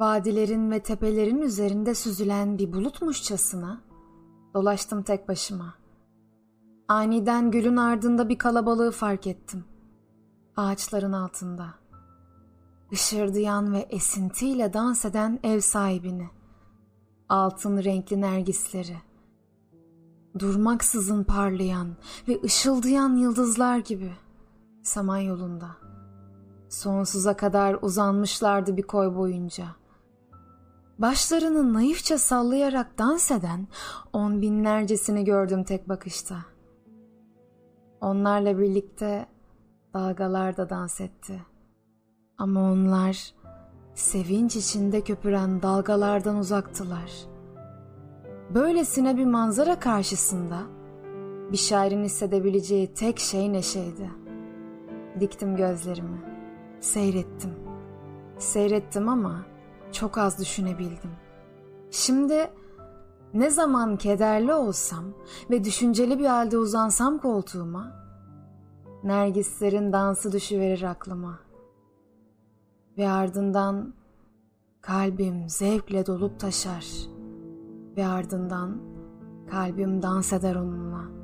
Vadilerin ve tepelerin üzerinde süzülen bir bulutmuşçasına dolaştım tek başıma. Aniden gülün ardında bir kalabalığı fark ettim. Ağaçların altında. Işırdayan ve esintiyle dans eden ev sahibini. Altın renkli nergisleri. Durmaksızın parlayan ve ışıldayan yıldızlar gibi. Samanyolunda. Sonsuza kadar uzanmışlardı bir koy boyunca. Başlarını naifçe sallayarak dans eden on binlercesini gördüm tek bakışta. Onlarla birlikte dalgalar da dans etti. Ama onlar sevinç içinde köpüren dalgalardan uzaktılar. Böylesine bir manzara karşısında bir şairin hissedebileceği tek şey neşeydi. Diktim gözlerimi, seyrettim. Seyrettim ama çok az düşünebildim. Şimdi ne zaman kederli olsam ve düşünceli bir halde uzansam koltuğuma, Nergislerin dansı düşüverir aklıma. Ve ardından kalbim zevkle dolup taşar ve ardından kalbim dans eder onunla.''